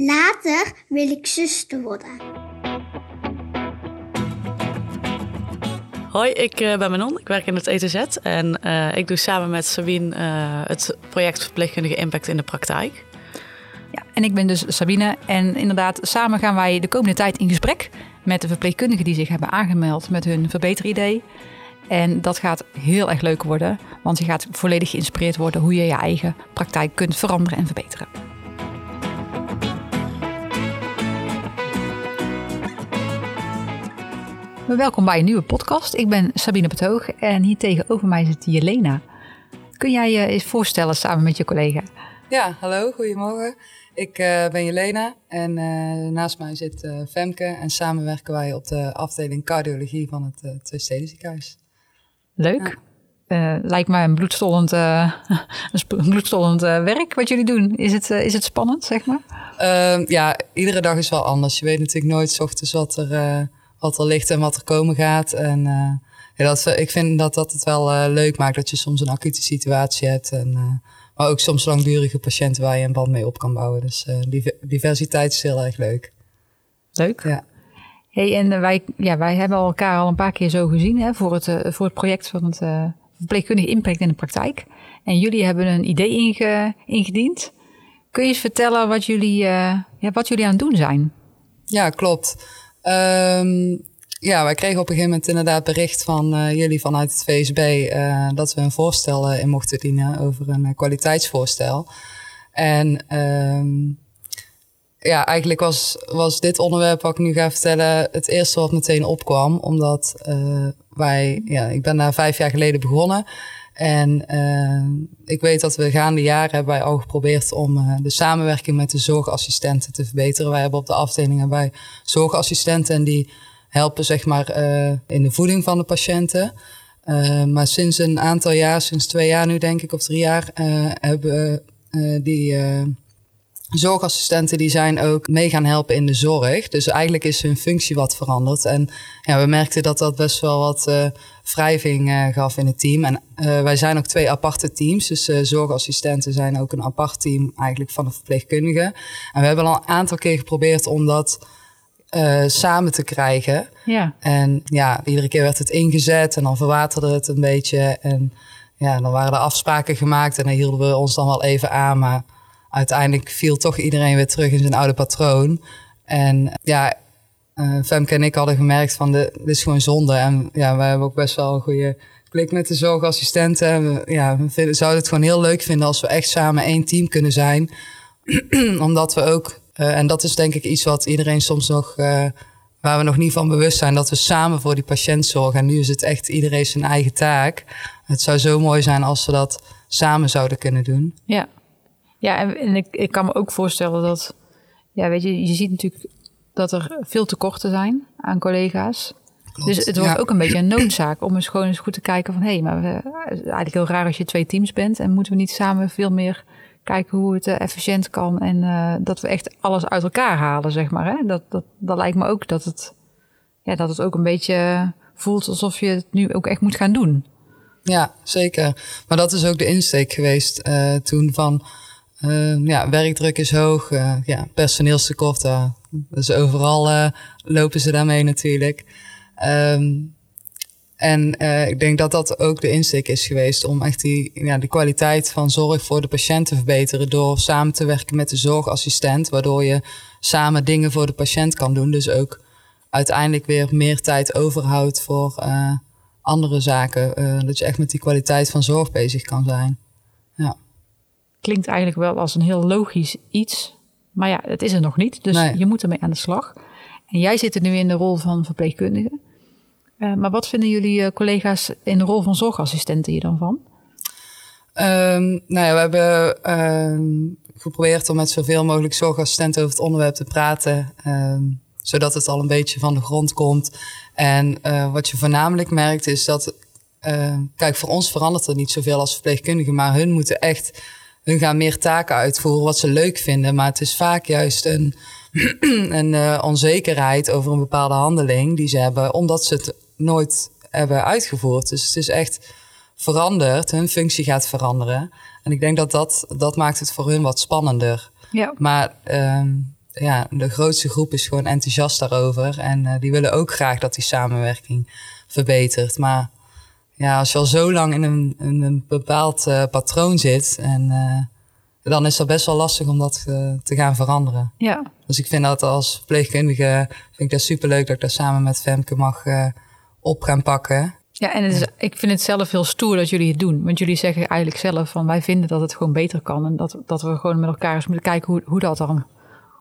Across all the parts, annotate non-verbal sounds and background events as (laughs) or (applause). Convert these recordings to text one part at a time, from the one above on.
Later wil ik zuster worden. Hoi, ik uh, ben Manon. Ik werk in het ETZ en uh, ik doe samen met Sabine uh, het project Verpleegkundige Impact in de praktijk. Ja, en ik ben dus Sabine en inderdaad samen gaan wij de komende tijd in gesprek met de verpleegkundigen die zich hebben aangemeld met hun verbeteridee. En dat gaat heel erg leuk worden, want je gaat volledig geïnspireerd worden hoe je je eigen praktijk kunt veranderen en verbeteren. Welkom bij een nieuwe podcast. Ik ben Sabine Betoog en hier tegenover mij zit Jelena. Kun jij je eens voorstellen samen met je collega? Ja, hallo, goedemorgen. Ik uh, ben Jelena en uh, naast mij zit uh, Femke en samen werken wij op de afdeling cardiologie van het uh, Tweesteden ziekenhuis. Leuk. Ja. lijkt mij een bloedstollend, (laughs) een bloedstollend werk wat jullie doen. Is het, is het spannend, zeg maar? Ehm, ja, iedere dag is wel anders. Je weet natuurlijk nooit s ochtends wat er wat er ligt en wat er komen gaat. En uh, ja, dat, ik vind dat dat het wel uh, leuk maakt dat je soms een acute situatie hebt. En, uh, maar ook soms langdurige patiënten waar je een band mee op kan bouwen. Dus die diversiteit is heel erg leuk. Leuk. Ja. Hey, en wij, ja, wij hebben elkaar al een paar keer zo gezien hè, voor, het, voor het project van het verpleegkundige impact in de praktijk. En jullie hebben een idee inge, ingediend. Kun je eens vertellen wat jullie, ja, wat jullie aan het doen zijn? Ja, klopt. Um, ja, wij kregen op een gegeven moment inderdaad bericht van uh, jullie vanuit het VSB uh, dat we een voorstel uh, in mochten dienen over een kwaliteitsvoorstel. En um, ja, eigenlijk was, was dit onderwerp wat ik nu ga vertellen het eerste wat meteen opkwam. Omdat wij, ja, ik ben daar vijf jaar geleden begonnen. En uh, ik weet dat we gaande jaren hebben wij al geprobeerd om uh, de samenwerking met de zorgassistenten te verbeteren. Wij hebben op de afdelingen bij zorgassistenten en die helpen zeg maar uh, in de voeding van de patiënten. maar sinds een aantal jaar, sinds twee jaar nu denk ik of drie jaar, hebben die zorgassistenten die zijn ook mee gaan helpen in de zorg. Dus eigenlijk is hun functie wat veranderd. En ja, we merkten dat dat best wel wat uh, wrijving uh, gaf in het team. En uh, wij zijn ook twee aparte teams. Dus zorgassistenten zijn ook een apart team eigenlijk van de verpleegkundigen. En we hebben al een aantal keer geprobeerd om dat samen te krijgen. Ja. En ja, iedere keer werd het ingezet en dan verwaterde het een beetje. En ja, dan waren er afspraken gemaakt en dan hielden we ons dan wel even aan. Maar uiteindelijk viel toch iedereen weer terug in zijn oude patroon. En ja, uh, Femke en ik hadden gemerkt van de, dit is gewoon zonde. En ja, we hebben ook best wel een goede klik met de zorgassistenten. We, ja, we zouden het gewoon heel leuk vinden als we echt samen één team kunnen zijn. (clears throat) Omdat we ook, uh, en dat is denk ik iets wat iedereen soms nog, uh, waar we nog niet van bewust zijn, dat we samen voor die patiënt zorgen. En nu is het echt iedereen zijn eigen taak. Het zou zo mooi zijn als we dat samen zouden kunnen doen. Ja, ja, en, ik, ik kan me ook voorstellen dat, ja, weet je, je ziet natuurlijk dat er veel tekorten zijn aan collega's. Dus het wordt ook een beetje een noodzaak om eens gewoon eens goed te kijken van... hé, hey, maar we, het is eigenlijk heel raar als je twee teams bent... en moeten we niet samen veel meer kijken hoe het uh, efficiënt kan... en uh, dat we echt alles uit elkaar halen, zeg maar. Hè? Dat, dat, dat lijkt me ook dat het, ja, dat het ook een beetje voelt alsof je het nu ook echt moet gaan doen. Ja, zeker. Maar dat is ook de insteek geweest uh, toen van uh, ja, werkdruk is hoog. Uh, ja, personeelstekort. Uh, dus overal uh, lopen ze daarmee natuurlijk. Um, en ik denk dat dat ook de insteek is geweest om echt die, ja, de kwaliteit van zorg voor de patiënt te verbeteren. Door samen te werken met de zorgassistent. Waardoor je samen dingen voor de patiënt kan doen. Dus ook uiteindelijk weer meer tijd overhoudt voor andere zaken. dat je echt met die kwaliteit van zorg bezig kan zijn. Klinkt eigenlijk wel als een heel logisch iets. Maar ja, het is er nog niet. Dus je moet ermee aan de slag. En jij zit er nu in de rol van verpleegkundige. Uh, maar wat vinden jullie uh, collega's in de rol van zorgassistenten hier dan van? Um, nou ja, we hebben uh, geprobeerd om met zoveel mogelijk zorgassistenten over het onderwerp te praten. Um, zodat het al een beetje van de grond komt. En uh, wat je voornamelijk merkt is dat... kijk, voor ons verandert er niet zoveel als verpleegkundigen. Maar hun moeten echt hun gaan meer taken uitvoeren wat ze leuk vinden. Maar het is vaak juist een, (clears throat) een uh, onzekerheid over een bepaalde handeling die ze hebben, omdat ze het nooit hebben uitgevoerd. Dus het is echt veranderd. Hun functie gaat veranderen. En ik denk dat dat, dat maakt het voor hun wat spannender. Ja. Maar uh, ja, de grootste groep is gewoon enthousiast daarover. En die willen ook graag dat die samenwerking verbetert. Maar ja, als je al zo lang in een, in een bepaald patroon zit en dan is dat best wel lastig om dat uh, te gaan veranderen. Ja. Dus ik vind dat als verpleegkundige vind ik dat superleuk dat ik daar samen met Femke mag op gaan pakken. Ja, en het is, ik vind het zelf heel stoer dat jullie het doen. Want jullie zeggen eigenlijk zelf van wij vinden dat het gewoon beter kan. En dat, dat we gewoon met elkaar eens moeten kijken hoe, hoe, dat dan,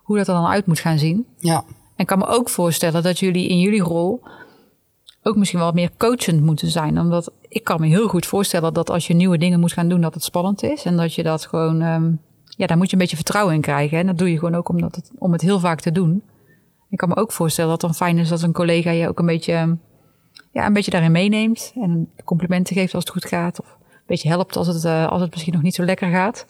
hoe dat er dan uit moet gaan zien. Ja. En ik kan me ook voorstellen dat jullie in jullie rol ook misschien wel meer coachend moeten zijn. Omdat ik kan me heel goed voorstellen dat als je nieuwe dingen moet gaan doen, dat het spannend is. En dat je dat gewoon, um, ja, daar moet je een beetje vertrouwen in krijgen. En dat doe je gewoon ook omdat het, om het heel vaak te doen. Ik kan me ook voorstellen dat het dan fijn is dat een collega je ook een beetje, ja, een beetje daarin meeneemt. En complimenten geeft als het goed gaat. Of een beetje helpt als het, uh, als het misschien nog niet zo lekker gaat.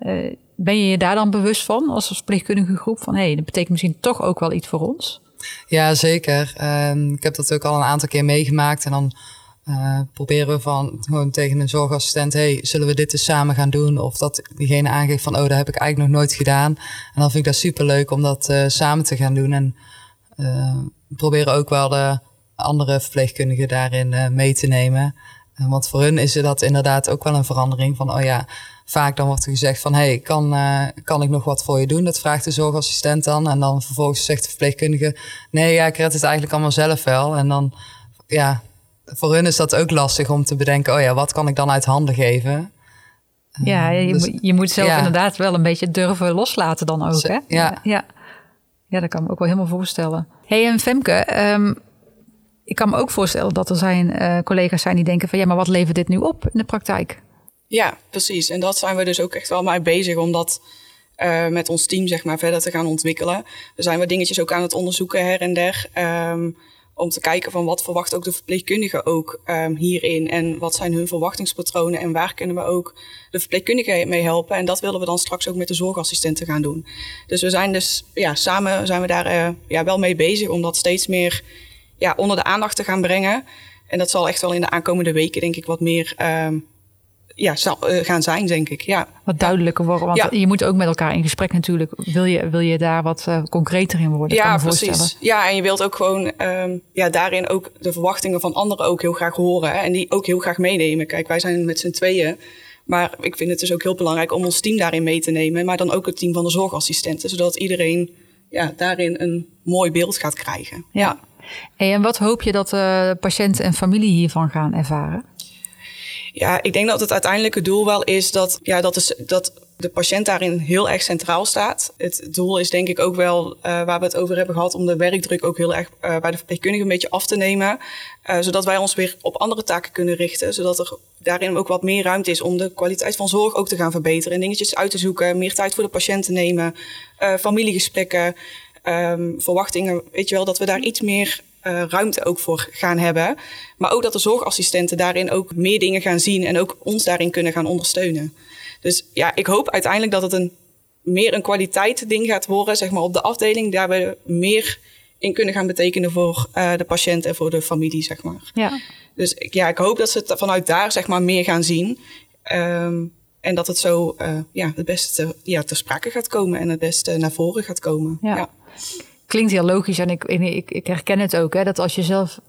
Uh, ben je je daar dan bewust van als verpleegkundige groep? Van hé, hey, dat betekent misschien toch ook wel iets voor ons? Ja, zeker. Uh, ik heb dat ook al een aantal keer meegemaakt. En dan uh, proberen we van gewoon tegen een zorgassistent: hey, zullen we dit eens samen gaan doen? Of dat diegene aangeeft van: oh, dat heb ik eigenlijk nog nooit gedaan. En dan vind ik dat super leuk om dat uh, samen te gaan doen. En uh, proberen ook wel de andere verpleegkundigen daarin mee te nemen. want voor hun is dat inderdaad ook wel een verandering van: oh ja vaak dan wordt er gezegd van... hey, kan, uh, kan ik nog wat voor je doen? Dat vraagt de zorgassistent dan. En dan vervolgens zegt de verpleegkundige... nee, ja, ik red het eigenlijk allemaal zelf wel. En dan, ja, voor hun is dat ook lastig om te bedenken... oh ja, wat kan ik dan uit handen geven? Ja, je, dus, moet, je moet zelf inderdaad wel een beetje durven loslaten dan ook, hè? Ja. ja. Ja, dat kan me ook wel helemaal voorstellen. hey, en Femke... Um, ik kan me ook voorstellen dat er zijn uh, collega's zijn die denken van ja, maar wat levert dit nu op in de praktijk? Ja, precies. En dat zijn we dus ook echt wel mee bezig om dat uh, met ons team zeg maar, verder te gaan ontwikkelen. Er zijn we dingetjes ook aan het onderzoeken her en der. Um, om te kijken van wat verwacht ook de verpleegkundigen ook um, hierin. En wat zijn hun verwachtingspatronen en waar kunnen we ook de verpleegkundigen mee helpen. En dat willen we dan straks ook met de zorgassistenten gaan doen. Dus we zijn dus ja, samen zijn we daar uh, ja, wel mee bezig om dat steeds meer ja, onder de aandacht te gaan brengen. En dat zal echt wel in de aankomende weken denk ik wat meer um, ja, zal uh, gaan zijn, denk ik. Ja. Wat duidelijker worden. Want ja. je moet ook met elkaar in gesprek natuurlijk. Wil je, wil je daar wat uh, concreter in worden? Ja, precies. Ja, en je wilt ook gewoon um, ja, daarin ook de verwachtingen van anderen ook heel graag horen. Hè, en die ook heel graag meenemen. Kijk, wij zijn met z'n tweeën. Maar ik vind het dus ook heel belangrijk om ons team daarin mee te nemen. Maar dan ook het team van de zorgassistenten. Zodat iedereen ja, daarin een mooi beeld gaat krijgen. Ja. Hey, en wat hoop je dat uh, patiënten en familie hiervan gaan ervaren? Ja, ik denk dat het uiteindelijke doel wel is dat, ja, dat, is, dat de patiënt daarin heel erg centraal staat. Het doel is denk ik ook wel, uh, waar we het over hebben gehad, om de werkdruk ook heel erg uh, bij de verpleegkundige een beetje af te nemen. Uh, zodat wij ons weer op andere taken kunnen richten. Zodat er daarin ook wat meer ruimte is om de kwaliteit van zorg ook te gaan verbeteren. En dingetjes uit te zoeken, meer tijd voor de patiënt te nemen, familiegesprekken, um, verwachtingen. Weet je wel, dat we daar iets meer uh, ruimte ook voor gaan hebben. Maar ook dat de zorgassistenten daarin ook meer dingen gaan zien en ook ons daarin kunnen gaan ondersteunen. Dus ja, ik hoop uiteindelijk dat het een meer een kwaliteit ding gaat worden, zeg maar op de afdeling, daar we meer in kunnen gaan betekenen voor uh, de patiënt en voor de familie, zeg maar. Ja. Dus ja, ik hoop dat ze het vanuit daar zeg maar meer gaan zien. Um, en dat het zo uh, ja, het beste ja, ter sprake gaat komen en het beste naar voren gaat komen. ja. ja klinkt heel logisch en ik, ik, ik herken het ook. Hè, dat als je zelf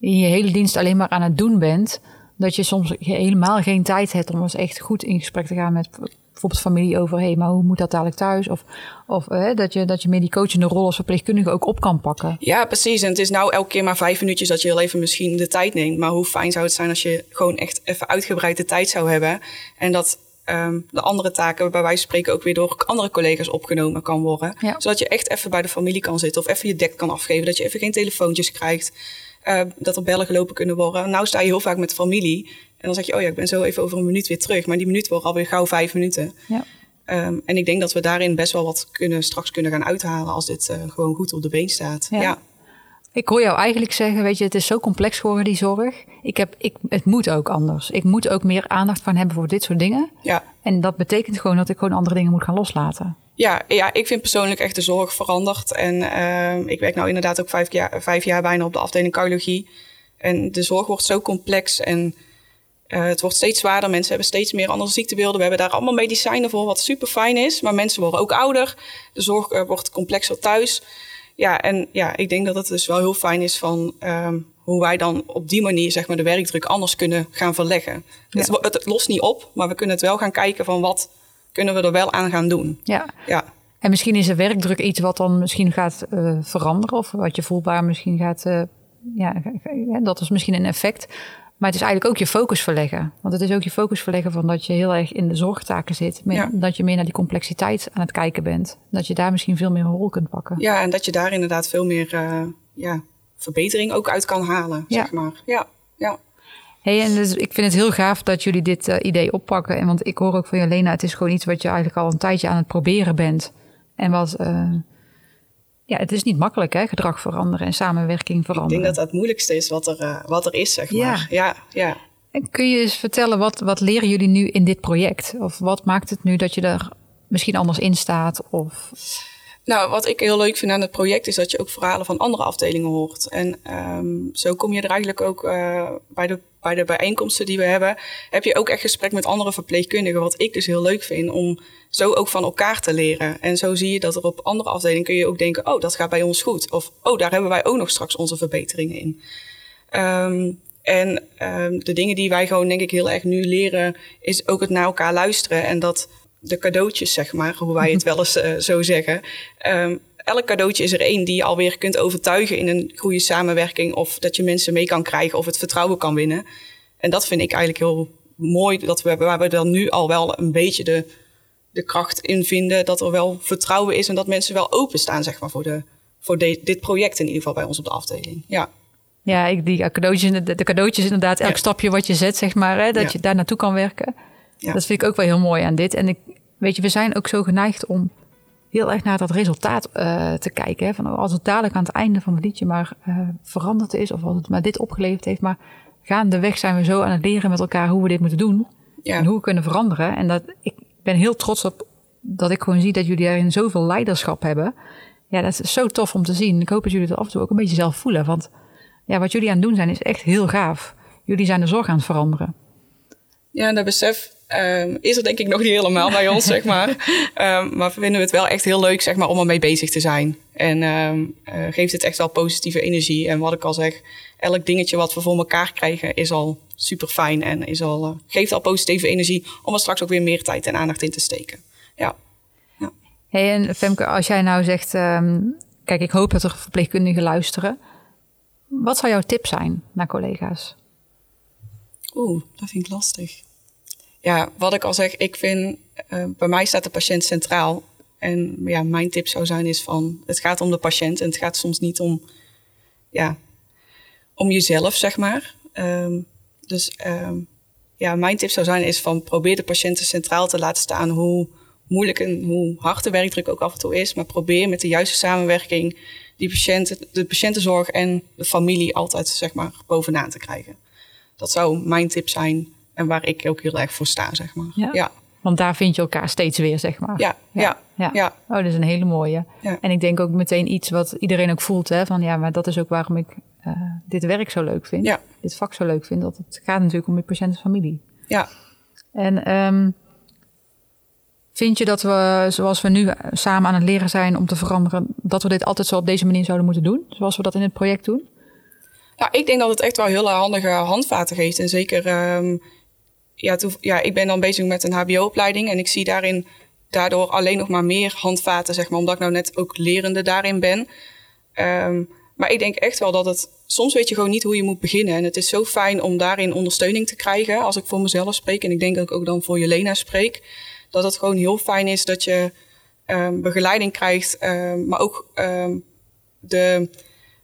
in je hele dienst alleen maar aan het doen bent, dat je soms helemaal geen tijd hebt om eens echt goed in gesprek te gaan met bijvoorbeeld familie over, hé, maar hoe moet dat dadelijk thuis? Of, of hè, dat, je, dat je meer die coachende rol als verpleegkundige ook op kan pakken. Ja, precies. En het is nou elke keer maar vijf minuutjes dat je heel even misschien de tijd neemt. Maar hoe fijn zou het zijn als je gewoon echt even uitgebreid de tijd zou hebben. En dat um, de andere taken bij wijze van spreken ook weer door andere collega's opgenomen kan worden. Ja. Zodat je echt even bij de familie kan zitten of even je dek kan afgeven. Dat je even geen telefoontjes krijgt. Uh, dat er bellen gelopen kunnen worden. Nou sta je heel vaak met familie. En dan zeg je, oh ja, ik ben zo even over een minuut weer terug. Maar die minuut wordt alweer gauw vijf minuten. Ja. Um, en ik denk dat we daarin best wel wat kunnen, straks kunnen gaan uithalen als dit uh, gewoon goed op de been staat. Ja. ja. Ik hoor jou eigenlijk zeggen, weet je, het is zo complex geworden, die zorg. Ik heb, ik, het moet ook anders. Ik moet ook meer aandacht van hebben voor dit soort dingen. Ja. En dat betekent gewoon dat ik gewoon andere dingen moet gaan loslaten. Ja, ja ik vind persoonlijk echt de zorg veranderd. En uh, ik werk nou inderdaad ook vijf jaar, vijf jaar bijna op de afdeling cardiologie. En de zorg wordt zo complex en Uh, het wordt steeds zwaarder, mensen hebben steeds meer andere ziektebeelden. We hebben daar allemaal medicijnen voor, wat super fijn is. Maar mensen worden ook ouder. De zorg uh, wordt complexer thuis. Ja, en ja, ik denk dat het dus wel heel fijn is van um, hoe wij dan op die manier zeg maar, de werkdruk anders kunnen gaan verleggen. Ja. Het, het, lost niet op, maar we kunnen het wel gaan kijken van wat kunnen we er wel aan gaan doen. Ja. ja. En misschien is de werkdruk iets wat dan misschien gaat uh, veranderen of wat je voelbaar misschien gaat, uh, ja, dat is misschien een effect. Maar het is eigenlijk ook je focus verleggen. Want het is ook je focus verleggen van dat je heel erg in de zorgtaken zit. Ja. Dat je meer naar die complexiteit aan het kijken bent. Dat je daar misschien veel meer rol kunt pakken. Ja, en dat je daar inderdaad veel meer uh, ja, verbetering ook uit kan halen, ja. zeg maar. Ja, ja. Hey, en dus ik vind het heel gaaf dat jullie dit uh, idee oppakken. En want ik hoor ook van Jelena, het is gewoon iets wat je eigenlijk al een tijdje aan het proberen bent. En wat, uh, ja, het is niet makkelijk, hè, gedrag veranderen en samenwerking veranderen. Ik denk dat dat het moeilijkste is wat er, uh, wat er is, zeg maar. Ja, ja. ja. En kun je eens vertellen, wat, wat leren jullie nu in dit project? Of wat maakt het nu dat je er misschien anders in staat? Of... Nou, wat ik heel leuk vind aan het project is dat je ook verhalen van andere afdelingen hoort. En um, zo kom je er eigenlijk ook uh, bij, de, bij de bijeenkomsten die we hebben, heb je ook echt gesprek met andere verpleegkundigen. Wat ik dus heel leuk vind om zo ook van elkaar te leren. En zo zie je dat er op andere afdelingen kun je ook denken, oh, dat gaat bij ons goed. Of, oh, daar hebben wij ook nog straks onze verbeteringen in. Um, en um, de dingen die wij gewoon denk ik heel erg nu leren, is ook het naar elkaar luisteren. En dat de cadeautjes, zeg maar, hoe wij het wel eens uh, zo zeggen. Um, elk cadeautje is er één die je alweer kunt overtuigen in een goede samenwerking. Of dat je mensen mee kan krijgen of het vertrouwen kan winnen. En dat vind ik eigenlijk heel mooi. Dat we, waar we dan nu al wel een beetje de, de kracht in vinden. Dat er wel vertrouwen is en dat mensen wel openstaan, zeg maar, voor, de, voor de, dit project in ieder geval bij ons op de afdeling. Ja. Ja, ik, die cadeautjes, de, de cadeautjes inderdaad, elk ja. stapje wat je zet, zeg maar, hè, dat ja. je daar naartoe kan werken. Ja. Dat vind ik ook wel heel mooi aan dit. En ik, weet je, we zijn ook zo geneigd om heel erg naar dat resultaat uh, te kijken. Hè? Van als het dadelijk aan het einde van het liedje maar uh, veranderd is, of als het maar dit opgeleverd heeft. Maar gaandeweg zijn we zo aan het leren met elkaar hoe we dit moeten doen. En hoe we kunnen veranderen. En dat, ik ben heel trots op dat ik gewoon zie dat jullie daarin zoveel leiderschap hebben. Ja, dat is zo tof om te zien. Ik hoop dat jullie het af en toe ook een beetje zelf voelen. Want ja, wat jullie aan het doen zijn is echt heel gaaf. Jullie zijn de zorg aan het veranderen. Ja, dat besef um, is er denk ik nog niet helemaal bij ons, zeg maar. Um, (laughs) maar vinden we het wel echt heel leuk, zeg maar, om ermee bezig te zijn. En um, uh, geeft het echt wel positieve energie. En wat ik al zeg, elk dingetje wat we voor elkaar krijgen is al super fijn. En is al, uh, geeft al positieve energie om er straks ook weer meer tijd en aandacht in te steken. Ja. ja. Hey, en Femke, als jij nou zegt, kijk, ik hoop dat er verpleegkundigen luisteren. Wat zou jouw tip zijn naar collega's? Oeh, dat vind ik lastig. Ja, wat ik al zeg, ik vind, uh, bij mij staat de patiënt centraal. En ja, mijn tip zou zijn is van, het gaat om de patiënt en het gaat soms niet om, ja, om jezelf, zeg maar. Um, dus um, ja, mijn tip zou zijn is van, probeer de patiënten centraal te laten staan, hoe moeilijk en hoe hard de werkdruk ook af en toe is. Maar probeer met de juiste samenwerking die patiënten, de patiëntenzorg en de familie altijd, zeg maar, bovenaan te krijgen. Dat zou mijn tip zijn en waar ik ook heel erg voor sta, zeg maar. Ja. ja. Want daar vind je elkaar steeds weer, zeg maar. Ja, ja, ja. ja. Oh, dat is een hele mooie. Ja. En ik denk ook meteen iets wat iedereen ook voelt, hè, van ja, maar dat is ook waarom ik uh, dit werk zo leuk vind. Ja. Dit vak zo leuk vind. Dat het gaat natuurlijk om je patiëntenfamilie. Ja. En um, vind je dat we, zoals we nu samen aan het leren zijn om te veranderen, dat we dit altijd zo op deze manier zouden moeten doen? Zoals we dat in het project doen? Nou, ik denk dat het echt wel heel handige handvaten geeft. En zeker um, ja, ja, ik ben dan bezig met een HBO-opleiding en ik zie daarin daardoor alleen nog maar meer handvaten, zeg maar, omdat ik nou net ook lerende daarin ben. Um, maar ik denk echt wel dat het, soms weet je gewoon niet hoe je moet beginnen. En het is zo fijn om daarin ondersteuning te krijgen, als ik voor mezelf spreek. En ik denk dat ik ook dan voor Jelena spreek. Dat het gewoon heel fijn is dat je um, begeleiding krijgt, um, maar ook de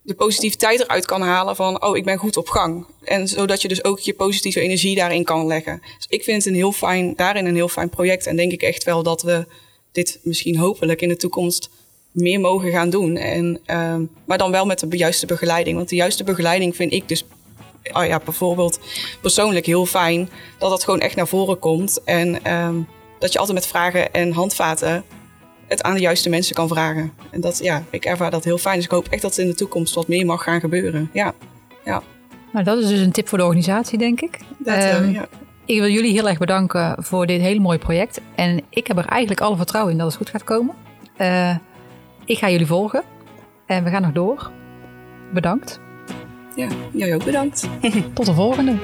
de positiviteit eruit kan halen van, oh, ik ben goed op gang. En zodat je dus ook je positieve energie daarin kan leggen. Dus ik vind het een heel fijn, daarin een heel fijn project. En denk ik echt wel dat we dit misschien hopelijk in de toekomst meer mogen gaan doen. En, um, maar dan wel met de juiste begeleiding. Want de juiste begeleiding vind ik dus oh ja, bijvoorbeeld persoonlijk heel fijn. Dat dat gewoon echt naar voren komt. En um, dat je altijd met vragen en handvaten het aan de juiste mensen kan vragen. En dat, ja, ik ervaar dat heel fijn. Dus ik hoop echt dat het in de toekomst wat meer mag gaan gebeuren. Ja, ja. Nou, dat is dus een tip voor de organisatie, denk ik. Dat, uh, Ehm, ja. Ik wil jullie heel erg bedanken voor dit hele mooie project. En ik heb er eigenlijk alle vertrouwen in dat het goed gaat komen. Eh, ik ga jullie volgen. En we gaan nog door. Bedankt. ja, jij ook bedankt. (laughs) Tot de volgende.